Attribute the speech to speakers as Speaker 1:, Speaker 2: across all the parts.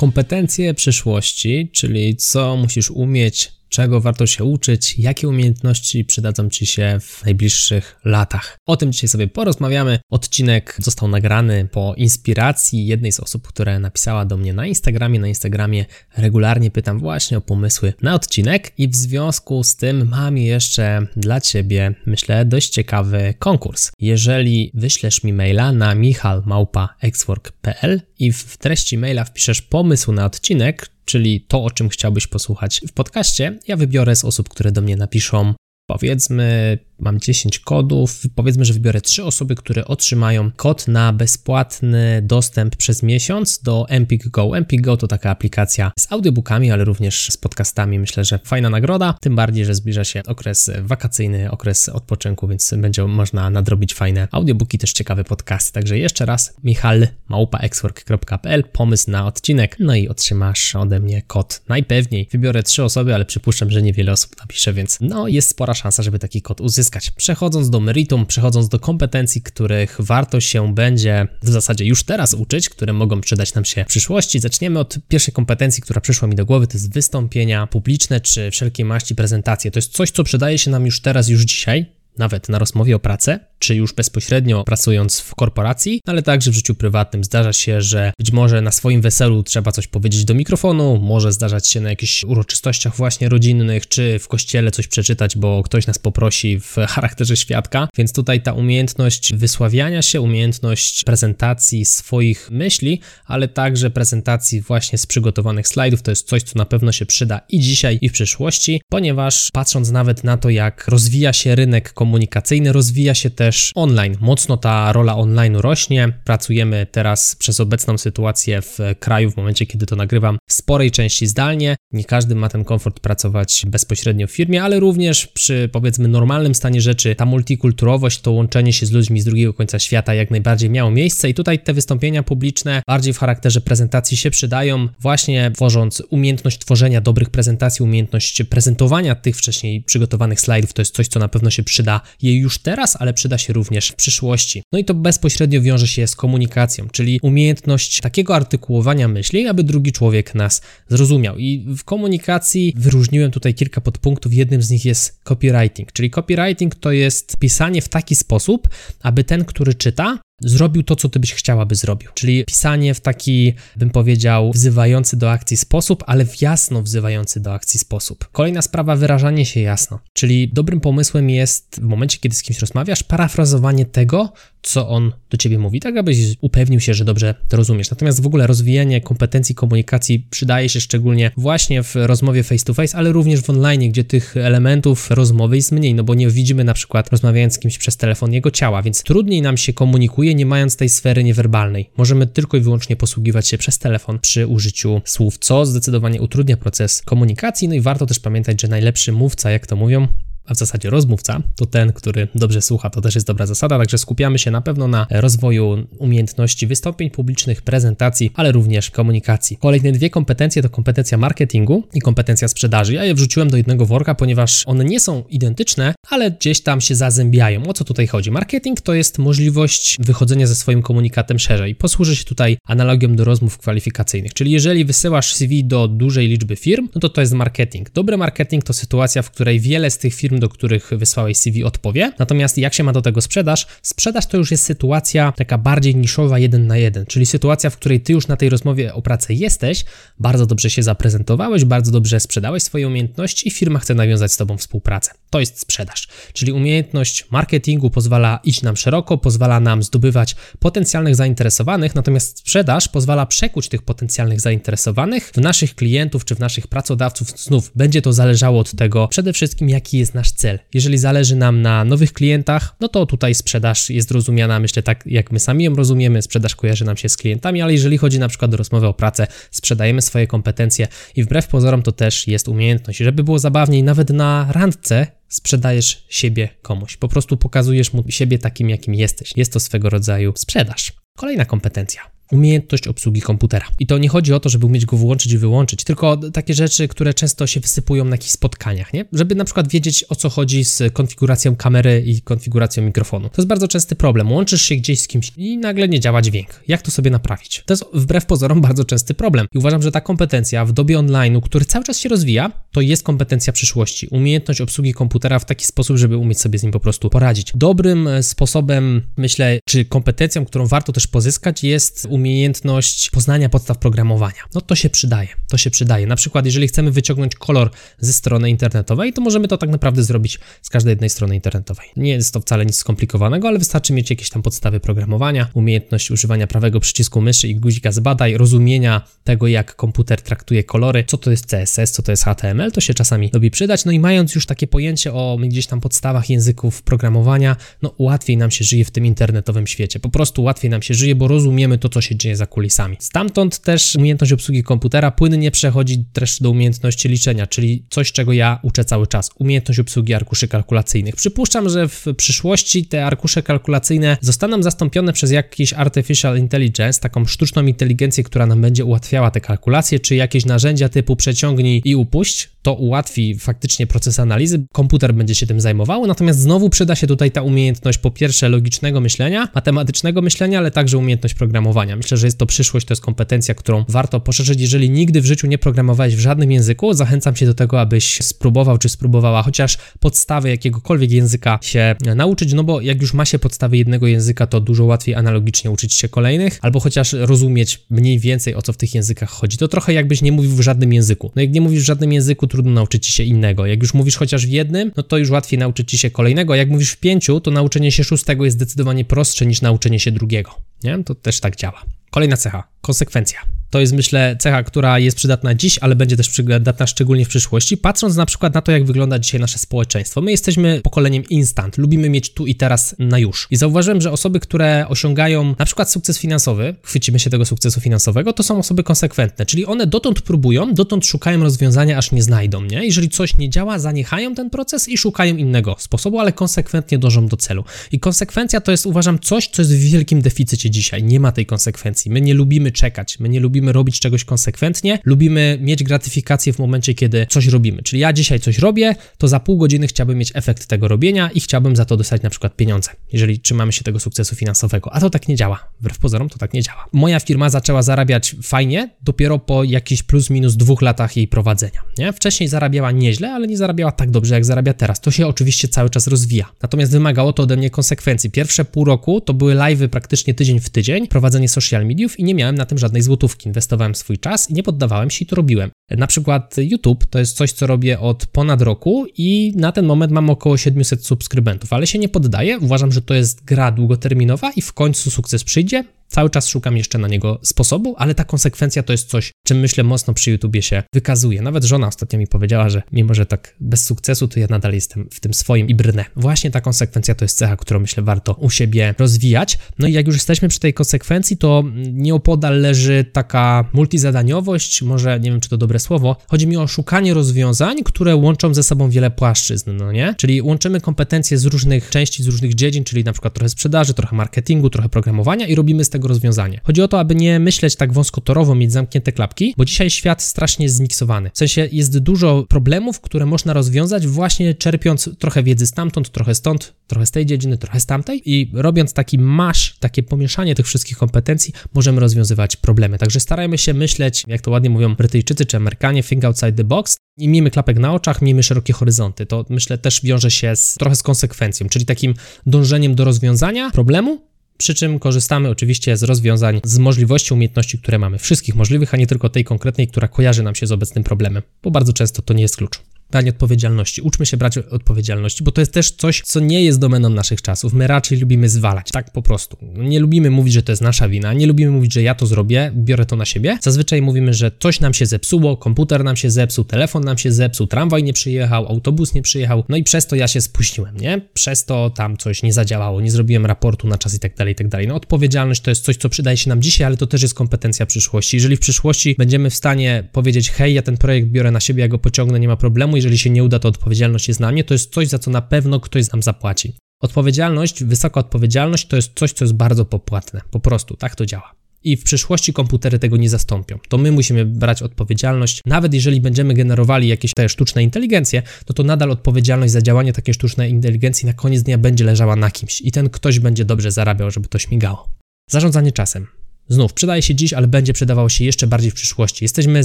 Speaker 1: Kompetencje przyszłości, czyli co musisz umieć, czego warto się uczyć, jakie umiejętności przydadzą Ci się w najbliższych latach. O tym dzisiaj sobie porozmawiamy. Odcinek został nagrany po inspiracji jednej z osób, która napisała do mnie na Instagramie. Na Instagramie regularnie pytam właśnie o pomysły na odcinek i w związku z tym mam jeszcze dla Ciebie, myślę, dość ciekawy konkurs. Jeżeli wyślesz mi maila na michalmałpa.exwork.pl i w treści maila wpiszesz pomysł na odcinek, czyli to, o czym chciałbyś posłuchać w podcaście, ja wybiorę z osób, które do mnie napiszą powiedzmy, mam 10 kodów, powiedzmy, że wybiorę 3 osoby, które otrzymają kod na bezpłatny dostęp przez miesiąc do Empik Go. Empik Go to taka aplikacja z audiobookami, ale również z podcastami. Myślę, że fajna nagroda, tym bardziej, że zbliża się okres wakacyjny, okres odpoczynku, więc będzie można nadrobić fajne audiobooki, też ciekawe podcasty. Także jeszcze raz, Michal, małpaexwork.pl, pomysł na odcinek, no i otrzymasz ode mnie kod. Najpewniej wybiorę 3 osoby, ale przypuszczam, że niewiele osób napisze, więc no jest spora szansa, żeby taki kod uzyskać. Przechodząc do meritum, przechodząc do kompetencji, których warto się będzie w zasadzie już teraz uczyć, które mogą przydać nam się w przyszłości, zaczniemy od pierwszej kompetencji, która przyszła mi do głowy, to jest wystąpienia publiczne czy wszelkiej maści prezentacje. To jest coś, co przydaje się nam już teraz, już dzisiaj, nawet na rozmowie o pracę, czy już bezpośrednio pracując w korporacji, ale także w życiu prywatnym. Zdarza się, że być może na swoim weselu trzeba coś powiedzieć do mikrofonu, może zdarzać się na jakichś uroczystościach właśnie rodzinnych, czy w kościele coś przeczytać, bo ktoś nas poprosi w charakterze świadka. Więc tutaj ta umiejętność wysławiania się, umiejętność prezentacji swoich myśli, ale także prezentacji właśnie z przygotowanych slajdów, to jest coś, co na pewno się przyda i dzisiaj, i w przyszłości, ponieważ patrząc nawet na to, jak rozwija się rynek komunikacyjny, rozwija się też też online. Mocno ta rola online rośnie. Pracujemy teraz przez obecną sytuację w kraju, w momencie kiedy to nagrywam, w sporej części zdalnie. Nie każdy ma ten komfort pracować bezpośrednio w firmie, ale również przy powiedzmy normalnym stanie rzeczy ta multikulturowość, to łączenie się z ludźmi z drugiego końca świata jak najbardziej miało miejsce i tutaj te wystąpienia publiczne bardziej w charakterze prezentacji się przydają, właśnie tworząc umiejętność tworzenia dobrych prezentacji, umiejętność prezentowania tych wcześniej przygotowanych slajdów, to jest coś, co na pewno się przyda jej już teraz, ale przyda się również w przyszłości. No i to bezpośrednio wiąże się z komunikacją, czyli umiejętność takiego artykułowania myśli, aby drugi człowiek nas zrozumiał. I w komunikacji wyróżniłem tutaj kilka podpunktów. Jednym z nich jest copywriting, czyli copywriting to jest pisanie w taki sposób, aby ten, który czyta, zrobił to, co ty byś chciała, by zrobił. Czyli pisanie w taki, bym powiedział, wzywający do akcji sposób, ale w jasno wzywający do akcji sposób. Kolejna sprawa, wyrażanie się jasno. Czyli dobrym pomysłem jest w momencie, kiedy z kimś rozmawiasz, parafrazowanie tego, co on do ciebie mówi, tak abyś upewnił się, że dobrze to rozumiesz. Natomiast w ogóle rozwijanie kompetencji komunikacji przydaje się szczególnie właśnie w rozmowie face to face, ale również w online, gdzie tych elementów rozmowy jest mniej, no bo nie widzimy na przykład rozmawiając z kimś przez telefon jego ciała, więc trudniej nam się komunikuje, nie mając tej sfery niewerbalnej. Możemy tylko i wyłącznie posługiwać się przez telefon przy użyciu słów, co zdecydowanie utrudnia proces komunikacji. No i warto też pamiętać, że najlepszy mówca, jak to mówią, a w zasadzie rozmówca, to ten, który dobrze słucha, to też jest dobra zasada, także skupiamy się na pewno na rozwoju umiejętności wystąpień publicznych, prezentacji, ale również komunikacji. Kolejne dwie kompetencje to kompetencja marketingu i kompetencja sprzedaży. Ja je wrzuciłem do jednego worka, ponieważ one nie są identyczne, ale gdzieś tam się zazębiają. O co tutaj chodzi? Marketing to jest możliwość wychodzenia ze swoim komunikatem szerzej. Posłuży się tutaj analogią do rozmów kwalifikacyjnych, czyli jeżeli wysyłasz CV do dużej liczby firm, no to to jest marketing. Dobry marketing to sytuacja, w której wiele z tych firm do których wysłałeś CV odpowie. Natomiast jak się ma do tego sprzedaż? Sprzedaż to już jest sytuacja taka bardziej niszowa, jeden na jeden, czyli sytuacja, w której ty już na tej rozmowie o pracę jesteś, bardzo dobrze się zaprezentowałeś, bardzo dobrze sprzedałeś swoje umiejętności i firma chce nawiązać z tobą współpracę. To jest sprzedaż. Czyli umiejętność marketingu pozwala iść nam szeroko, pozwala nam zdobywać potencjalnych zainteresowanych, natomiast sprzedaż pozwala przekuć tych potencjalnych zainteresowanych w naszych klientów czy w naszych pracodawców. Znów będzie to zależało od tego przede wszystkim, jaki jest nasz cel. Jeżeli zależy nam na nowych klientach, no to tutaj sprzedaż jest rozumiana, myślę, tak jak my sami ją rozumiemy. Sprzedaż kojarzy nam się z klientami, ale jeżeli chodzi na przykład o rozmowę o pracę, sprzedajemy swoje kompetencje i wbrew pozorom to też jest umiejętność. Żeby było zabawniej, nawet na randce sprzedajesz siebie komuś. Po prostu pokazujesz mu siebie takim, jakim jesteś. Jest to swego rodzaju sprzedaż. Kolejna kompetencja umiejętność obsługi komputera. I to nie chodzi o to, żeby umieć go włączyć i wyłączyć, tylko takie rzeczy, które często się wysypują na jakichś spotkaniach, nie? Żeby na przykład wiedzieć o co chodzi z konfiguracją kamery i konfiguracją mikrofonu. To jest bardzo częsty problem. Łączysz się gdzieś z kimś i nagle nie działa dźwięk. Jak to sobie naprawić? To jest wbrew pozorom bardzo częsty problem. I uważam, że ta kompetencja w dobie online'u, który cały czas się rozwija, to jest kompetencja przyszłości. Umiejętność obsługi komputera w taki sposób, żeby umieć sobie z nim po prostu poradzić. Dobrym e, sposobem, myślę, czy kompetencją, którą warto też pozyskać jest umiejętność umiejętność poznania podstaw programowania. No to się przydaje, to się przydaje. Na przykład, jeżeli chcemy wyciągnąć kolor ze strony internetowej, to możemy to tak naprawdę zrobić z każdej jednej strony internetowej. Nie jest to wcale nic skomplikowanego, ale wystarczy mieć jakieś tam podstawy programowania, umiejętność używania prawego przycisku myszy i guzika zbadaj, rozumienia tego, jak komputer traktuje kolory, co to jest CSS, co to jest HTML, to się czasami lubi przydać. No i mając już takie pojęcie o gdzieś tam podstawach języków programowania, no łatwiej nam się żyje w tym internetowym świecie. Po prostu łatwiej nam się żyje, bo rozumiemy to, co się dzieje za kulisami. Stamtąd też umiejętność obsługi komputera płynnie przechodzi też do umiejętności liczenia, czyli coś, czego ja uczę cały czas. Umiejętność obsługi arkuszy kalkulacyjnych. Przypuszczam, że w przyszłości te arkusze kalkulacyjne zostaną zastąpione przez jakiś artificial intelligence, taką sztuczną inteligencję, która nam będzie ułatwiała te kalkulacje, czy jakieś narzędzia typu przeciągnij i upuść. To ułatwi faktycznie proces analizy, komputer będzie się tym zajmował, natomiast znowu przyda się tutaj ta umiejętność po pierwsze logicznego myślenia, matematycznego myślenia, ale także umiejętność programowania. Myślę, że jest to przyszłość, to jest kompetencja, którą warto poszerzyć. Jeżeli nigdy w życiu nie programowałeś w żadnym języku, zachęcam cię do tego, abyś spróbował czy spróbowała chociaż podstawy jakiegokolwiek języka się nauczyć, no bo jak już ma się podstawy jednego języka, to dużo łatwiej analogicznie uczyć się kolejnych, albo chociaż rozumieć mniej więcej o co w tych językach chodzi. To trochę jakbyś nie mówił w żadnym języku. No jak nie mówisz w żadnym języku, trudno nauczyć ci się innego. Jak już mówisz chociaż w jednym, no to już łatwiej nauczyć ci się kolejnego. Jak mówisz w pięciu, to nauczenie się szóstego jest zdecydowanie prostsze niż nauczenie się drugiego. Nie? To też tak działa. Kolejna cecha konsekwencja. To jest, myślę, cecha, która jest przydatna dziś, ale będzie też przydatna szczególnie w przyszłości, patrząc na przykład na to, jak wygląda dzisiaj nasze społeczeństwo. My jesteśmy pokoleniem instant, lubimy mieć tu i teraz na już. I zauważyłem, że osoby, które osiągają na przykład sukces finansowy, chwycimy się tego sukcesu finansowego, to są osoby konsekwentne, czyli one dotąd próbują, dotąd szukają rozwiązania, aż nie znajdą, nie? Jeżeli coś nie działa, zaniechają ten proces i szukają innego sposobu, ale konsekwentnie dążą do celu. I konsekwencja to jest, uważam, coś, co jest w wielkim deficycie dzisiaj. Nie ma tej konsekwencji. My nie lubimy czekać, my nie lubimy robić czegoś konsekwentnie, lubimy mieć gratyfikację w momencie, kiedy coś robimy. Czyli ja dzisiaj coś robię, to za pół godziny chciałbym mieć efekt tego robienia i chciałbym za to dostać na przykład pieniądze, jeżeli trzymamy się tego sukcesu finansowego. A to tak nie działa. Wbrew pozorom to tak nie działa. Moja firma zaczęła zarabiać fajnie dopiero po jakichś plus minus dwóch latach jej prowadzenia. Nie? Wcześniej zarabiała nieźle, ale nie zarabiała tak dobrze, jak zarabia teraz. To się oczywiście cały czas rozwija. Natomiast wymagało to ode mnie konsekwencji. Pierwsze pół roku to były live'y praktycznie tydzień w tydzień, prowadzenie social mediów i nie miałem na tym żadnej złotówki. Inwestowałem swój czas i nie poddawałem się i to robiłem. Na przykład YouTube to jest coś, co robię od ponad roku i na ten moment mam około 700 subskrybentów, ale się nie poddaję. Uważam, że to jest gra długoterminowa i w końcu sukces przyjdzie. Cały czas szukam jeszcze na niego sposobu, ale ta konsekwencja to jest coś, czym myślę mocno przy YouTubie się wykazuje. Nawet żona ostatnio mi powiedziała, że mimo, że tak bez sukcesu, to ja nadal jestem w tym swoim i brnę. Właśnie ta konsekwencja to jest cecha, którą myślę warto u siebie rozwijać. No i jak już jesteśmy przy tej konsekwencji, to nieopodal leży taka multizadaniowość, może nie wiem, czy to dobre słowo. Chodzi mi o szukanie rozwiązań, które łączą ze sobą wiele płaszczyzn, no nie? Czyli łączymy kompetencje z różnych części, z różnych dziedzin, czyli na przykład trochę sprzedaży, trochę marketingu, trochę programowania i robimy z tego rozwiązanie. Chodzi o to, aby nie myśleć tak wąskotorowo, mieć zamknięte klapki, bo dzisiaj świat strasznie jest zmiksowany. W sensie jest dużo problemów, które można rozwiązać właśnie czerpiąc trochę wiedzy stamtąd, trochę stąd, trochę z tej dziedziny, trochę z tamtej i robiąc taki masz, takie pomieszanie tych wszystkich kompetencji, możemy rozwiązywać problemy. Także starajmy się myśleć, jak to ładnie mówią Brytyjczycy czy Amerykanie, think outside the box, i miejmy klapek na oczach, miejmy szerokie horyzonty. To myślę też wiąże się z, trochę z konsekwencją, czyli takim dążeniem do rozwiązania problemu, przy czym korzystamy oczywiście z rozwiązań, z możliwości, umiejętności, które mamy, wszystkich możliwych, a nie tylko tej konkretnej, która kojarzy nam się z obecnym problemem, bo bardzo często to nie jest klucz. Branie odpowiedzialności. Uczmy się brać odpowiedzialności, bo to jest też coś, co nie jest domeną naszych czasów. My raczej lubimy zwalać, tak po prostu. Nie lubimy mówić, że to jest nasza wina, nie lubimy mówić, że ja to zrobię, biorę to na siebie. Zazwyczaj mówimy, że coś nam się zepsuło, komputer nam się zepsuł, telefon nam się zepsuł, tramwaj nie przyjechał, autobus nie przyjechał, no i przez to ja się spóźniłem, nie? Przez to tam coś nie zadziałało, nie zrobiłem raportu na czas i tak dalej, i tak dalej. No odpowiedzialność to jest coś, co przydaje się nam dzisiaj, ale to też jest kompetencja przyszłości. Jeżeli w przyszłości będziemy w stanie powiedzieć, hej, ja ten projekt biorę na siebie, ja go pociągnę, nie ma problemu, jeżeli się nie uda, to odpowiedzialność jest na mnie, to jest coś, za co na pewno ktoś nam zapłaci. Odpowiedzialność, wysoka odpowiedzialność to jest coś, co jest bardzo popłatne. Po prostu tak to działa. I w przyszłości komputery tego nie zastąpią. To my musimy brać odpowiedzialność. Nawet jeżeli będziemy generowali jakieś te sztuczne inteligencje, to to nadal odpowiedzialność za działanie takiej sztucznej inteligencji na koniec dnia będzie leżała na kimś. I ten ktoś będzie dobrze zarabiał, żeby to śmigało. Zarządzanie czasem. Znów, przydaje się dziś, ale będzie przydawało się jeszcze bardziej w przyszłości. Jesteśmy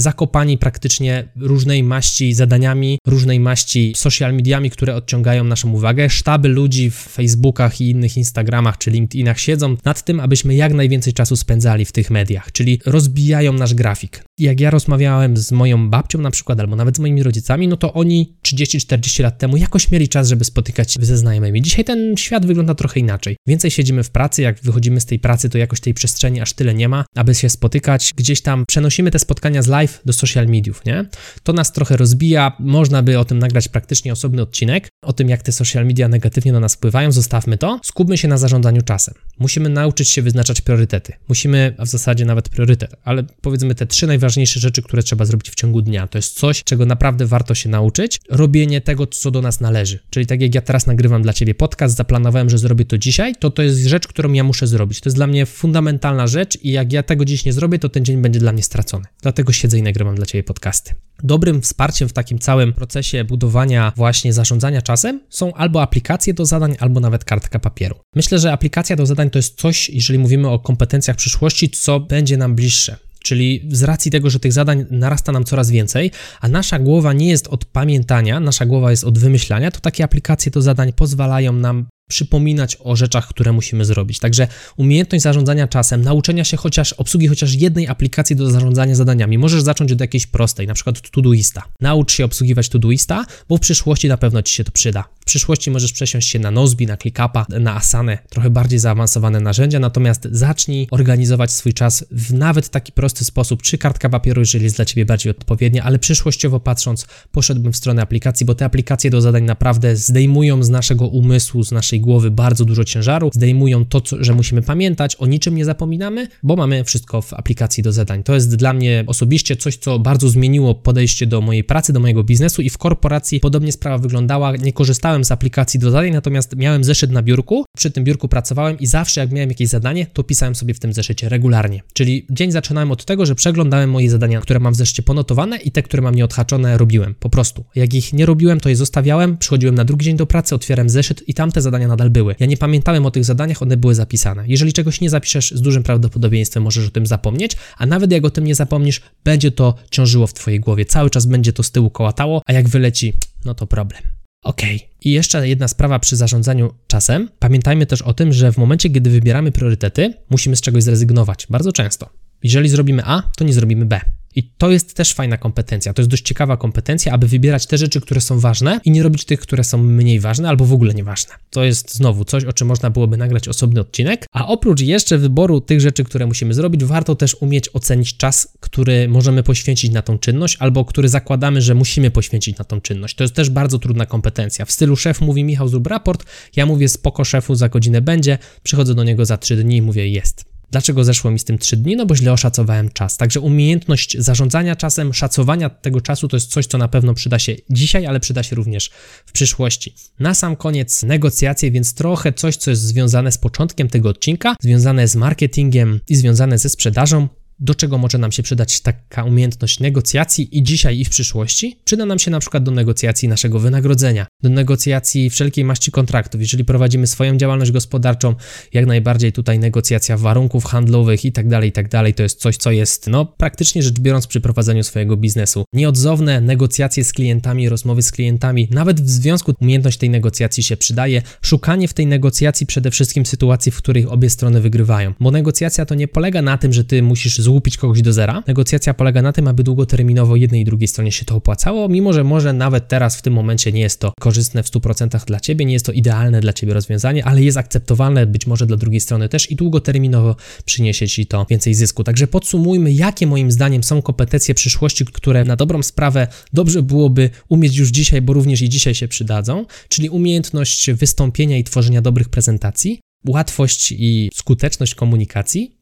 Speaker 1: zakopani praktycznie różnej maści zadaniami, różnej maści social mediami, które odciągają naszą uwagę. Sztaby ludzi w Facebookach i innych Instagramach czy LinkedInach siedzą nad tym, abyśmy jak najwięcej czasu spędzali w tych mediach, czyli rozbijają nasz grafik. Jak ja rozmawiałem z moją babcią na przykład, albo nawet z moimi rodzicami, no to oni 30-40 lat temu jakoś mieli czas, żeby spotykać się ze znajomymi. Dzisiaj ten świat wygląda trochę inaczej. Więcej siedzimy w pracy, jak wychodzimy z tej pracy, to jakoś tej przestrzeni aż tyle nie ma, aby się spotykać. Gdzieś tam przenosimy te spotkania z live do social mediów, nie? To nas trochę rozbija. Można by o tym nagrać praktycznie osobny odcinek, o tym, jak te social media negatywnie na nas wpływają. Zostawmy to. Skupmy się na zarządzaniu czasem. Musimy nauczyć się wyznaczać priorytety. Musimy, a w zasadzie nawet priorytet, ale powiedzmy te trzy najważniejsze rzeczy, które trzeba zrobić w ciągu dnia. To jest coś, czego naprawdę warto się nauczyć. Robienie tego, co do nas należy. Czyli tak jak ja teraz nagrywam dla Ciebie podcast, zaplanowałem, że zrobię to dzisiaj, to to jest rzecz, którą ja muszę zrobić. To jest dla mnie fundamentalna rzecz i jak ja tego dziś nie zrobię, to ten dzień będzie dla mnie stracony. Dlatego siedzę i nagrywam dla Ciebie podcasty. Dobrym wsparciem w takim całym procesie budowania właśnie zarządzania czasem są albo aplikacje do zadań, albo nawet kartka papieru. Myślę, że aplikacja do zadań to jest coś, jeżeli mówimy o kompetencjach przyszłości, co będzie nam bliższe. Czyli z racji tego, że tych zadań narasta nam coraz więcej, a nasza głowa nie jest od pamiętania, nasza głowa jest od wymyślania, to takie aplikacje do zadań pozwalają nam przypominać o rzeczach, które musimy zrobić. Także umiejętność zarządzania czasem, nauczenia się chociaż obsługi chociaż jednej aplikacji do zarządzania zadaniami. Możesz zacząć od jakiejś prostej, na przykład Todoista. Naucz się obsługiwać Todoista, bo w przyszłości na pewno ci się to przyda. Przyszłości możesz przesiąść się na Nozbi, na ClickUpa, na Asanę, trochę bardziej zaawansowane narzędzia, natomiast zacznij organizować swój czas w nawet taki prosty sposób, czy kartka papieru, jeżeli jest dla ciebie bardziej odpowiednia, ale przyszłościowo patrząc, poszedłbym w stronę aplikacji, bo te aplikacje do zadań naprawdę zdejmują z naszego umysłu, z naszej głowy bardzo dużo ciężaru, zdejmują to, co, że musimy pamiętać, o niczym nie zapominamy, bo mamy wszystko w aplikacji do zadań. To jest dla mnie osobiście coś, co bardzo zmieniło podejście do mojej pracy, do mojego biznesu i w korporacji podobnie sprawa wyglądała. Nie korzystałem z aplikacji do zadań, natomiast miałem zeszyt na biurku, przy tym biurku pracowałem i zawsze jak miałem jakieś zadanie, to pisałem sobie w tym zeszycie regularnie. Czyli dzień zaczynałem od tego, że przeglądałem moje zadania, które mam w zeszycie ponotowane i te, które mam nieodhaczone, robiłem. Po prostu. Jak ich nie robiłem, to je zostawiałem, przychodziłem na drugi dzień do pracy, otwierałem zeszyt i tamte zadania nadal były. Ja nie pamiętałem o tych zadaniach, one były zapisane. Jeżeli czegoś nie zapiszesz, z dużym prawdopodobieństwem możesz o tym zapomnieć, a nawet jak o tym nie zapomnisz, będzie to ciążyło w Twojej głowie. Cały czas będzie to z tyłu kołatało, a jak wyleci, no to problem. Ok. I jeszcze jedna sprawa przy zarządzaniu czasem. Pamiętajmy też o tym, że w momencie, kiedy wybieramy priorytety, musimy z czegoś zrezygnować. Bardzo często. Jeżeli zrobimy A, to nie zrobimy B. I to jest też fajna kompetencja. To jest dość ciekawa kompetencja, aby wybierać te rzeczy, które są ważne i nie robić tych, które są mniej ważne albo w ogóle nieważne. To jest znowu coś, o czym można byłoby nagrać osobny odcinek. A oprócz jeszcze wyboru tych rzeczy, które musimy zrobić, warto też umieć ocenić czas, który możemy poświęcić na tą czynność albo który zakładamy, że musimy poświęcić na tą czynność. To jest też bardzo trudna kompetencja. W stylu szef mówi Michał zrób raport, ja mówię spoko szefu za godzinę będzie, przychodzę do niego za trzy dni i mówię jest. Dlaczego zeszło mi z tym 3 dni? No bo źle oszacowałem czas. Także umiejętność zarządzania czasem, szacowania tego czasu to jest coś, co na pewno przyda się dzisiaj, ale przyda się również w przyszłości. Na sam koniec negocjacje, więc trochę coś, co jest związane z początkiem tego odcinka, związane z marketingiem i związane ze sprzedażą do czego może nam się przydać taka umiejętność negocjacji i dzisiaj, i w przyszłości? Przyda nam się na przykład do negocjacji naszego wynagrodzenia, do negocjacji wszelkiej maści kontraktów. Jeżeli prowadzimy swoją działalność gospodarczą, jak najbardziej tutaj negocjacja warunków handlowych i tak dalej, tak dalej, to jest coś, co jest, no, praktycznie rzecz biorąc przy prowadzeniu swojego biznesu. Nieodzowne negocjacje z klientami, rozmowy z klientami, nawet w związku umiejętność tej negocjacji się przydaje. Szukanie w tej negocjacji przede wszystkim sytuacji, w których obie strony wygrywają, bo negocjacja to nie polega na tym, że ty musisz złupić kogoś do zera. Negocjacja polega na tym, aby długoterminowo jednej i drugiej stronie się to opłacało, mimo że może nawet teraz w tym momencie nie jest to korzystne w 100% dla ciebie, nie jest to idealne dla ciebie rozwiązanie, ale jest akceptowalne być może dla drugiej strony też i długoterminowo przyniesie ci to więcej zysku. Także podsumujmy, jakie moim zdaniem są kompetencje przyszłości, które na dobrą sprawę dobrze byłoby umieć już dzisiaj, bo również i dzisiaj się przydadzą, czyli umiejętność wystąpienia i tworzenia dobrych prezentacji, łatwość i skuteczność komunikacji,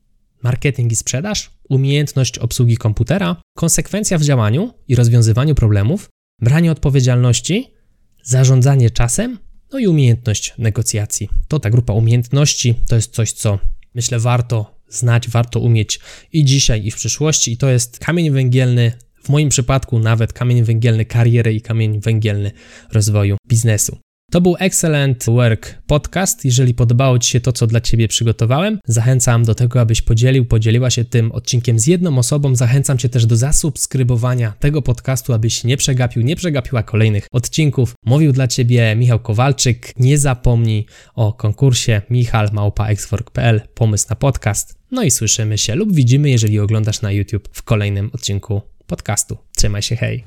Speaker 1: marketing i sprzedaż, umiejętność obsługi komputera, konsekwencja w działaniu i rozwiązywaniu problemów, branie odpowiedzialności, zarządzanie czasem, no i umiejętność negocjacji. To ta grupa umiejętności to jest coś, co myślę warto znać, warto umieć i dzisiaj, i w przyszłości, i to jest kamień węgielny. W moim przypadku nawet kamień węgielny kariery i kamień węgielny rozwoju biznesu. To był Excellent Work Podcast. Jeżeli podobało Ci się to, co dla Ciebie przygotowałem, zachęcam do tego, abyś podzielił, podzieliła się tym odcinkiem z jedną osobą. Zachęcam Cię też do zasubskrybowania tego podcastu, abyś nie przegapił, nie przegapiła kolejnych odcinków. Mówił dla Ciebie Michał Kowalczyk. Nie zapomnij o konkursie michalmałpa.exwork.pl Pomysł na podcast. No i słyszymy się lub widzimy, jeżeli oglądasz na YouTube w kolejnym odcinku podcastu. Trzymaj się, hej!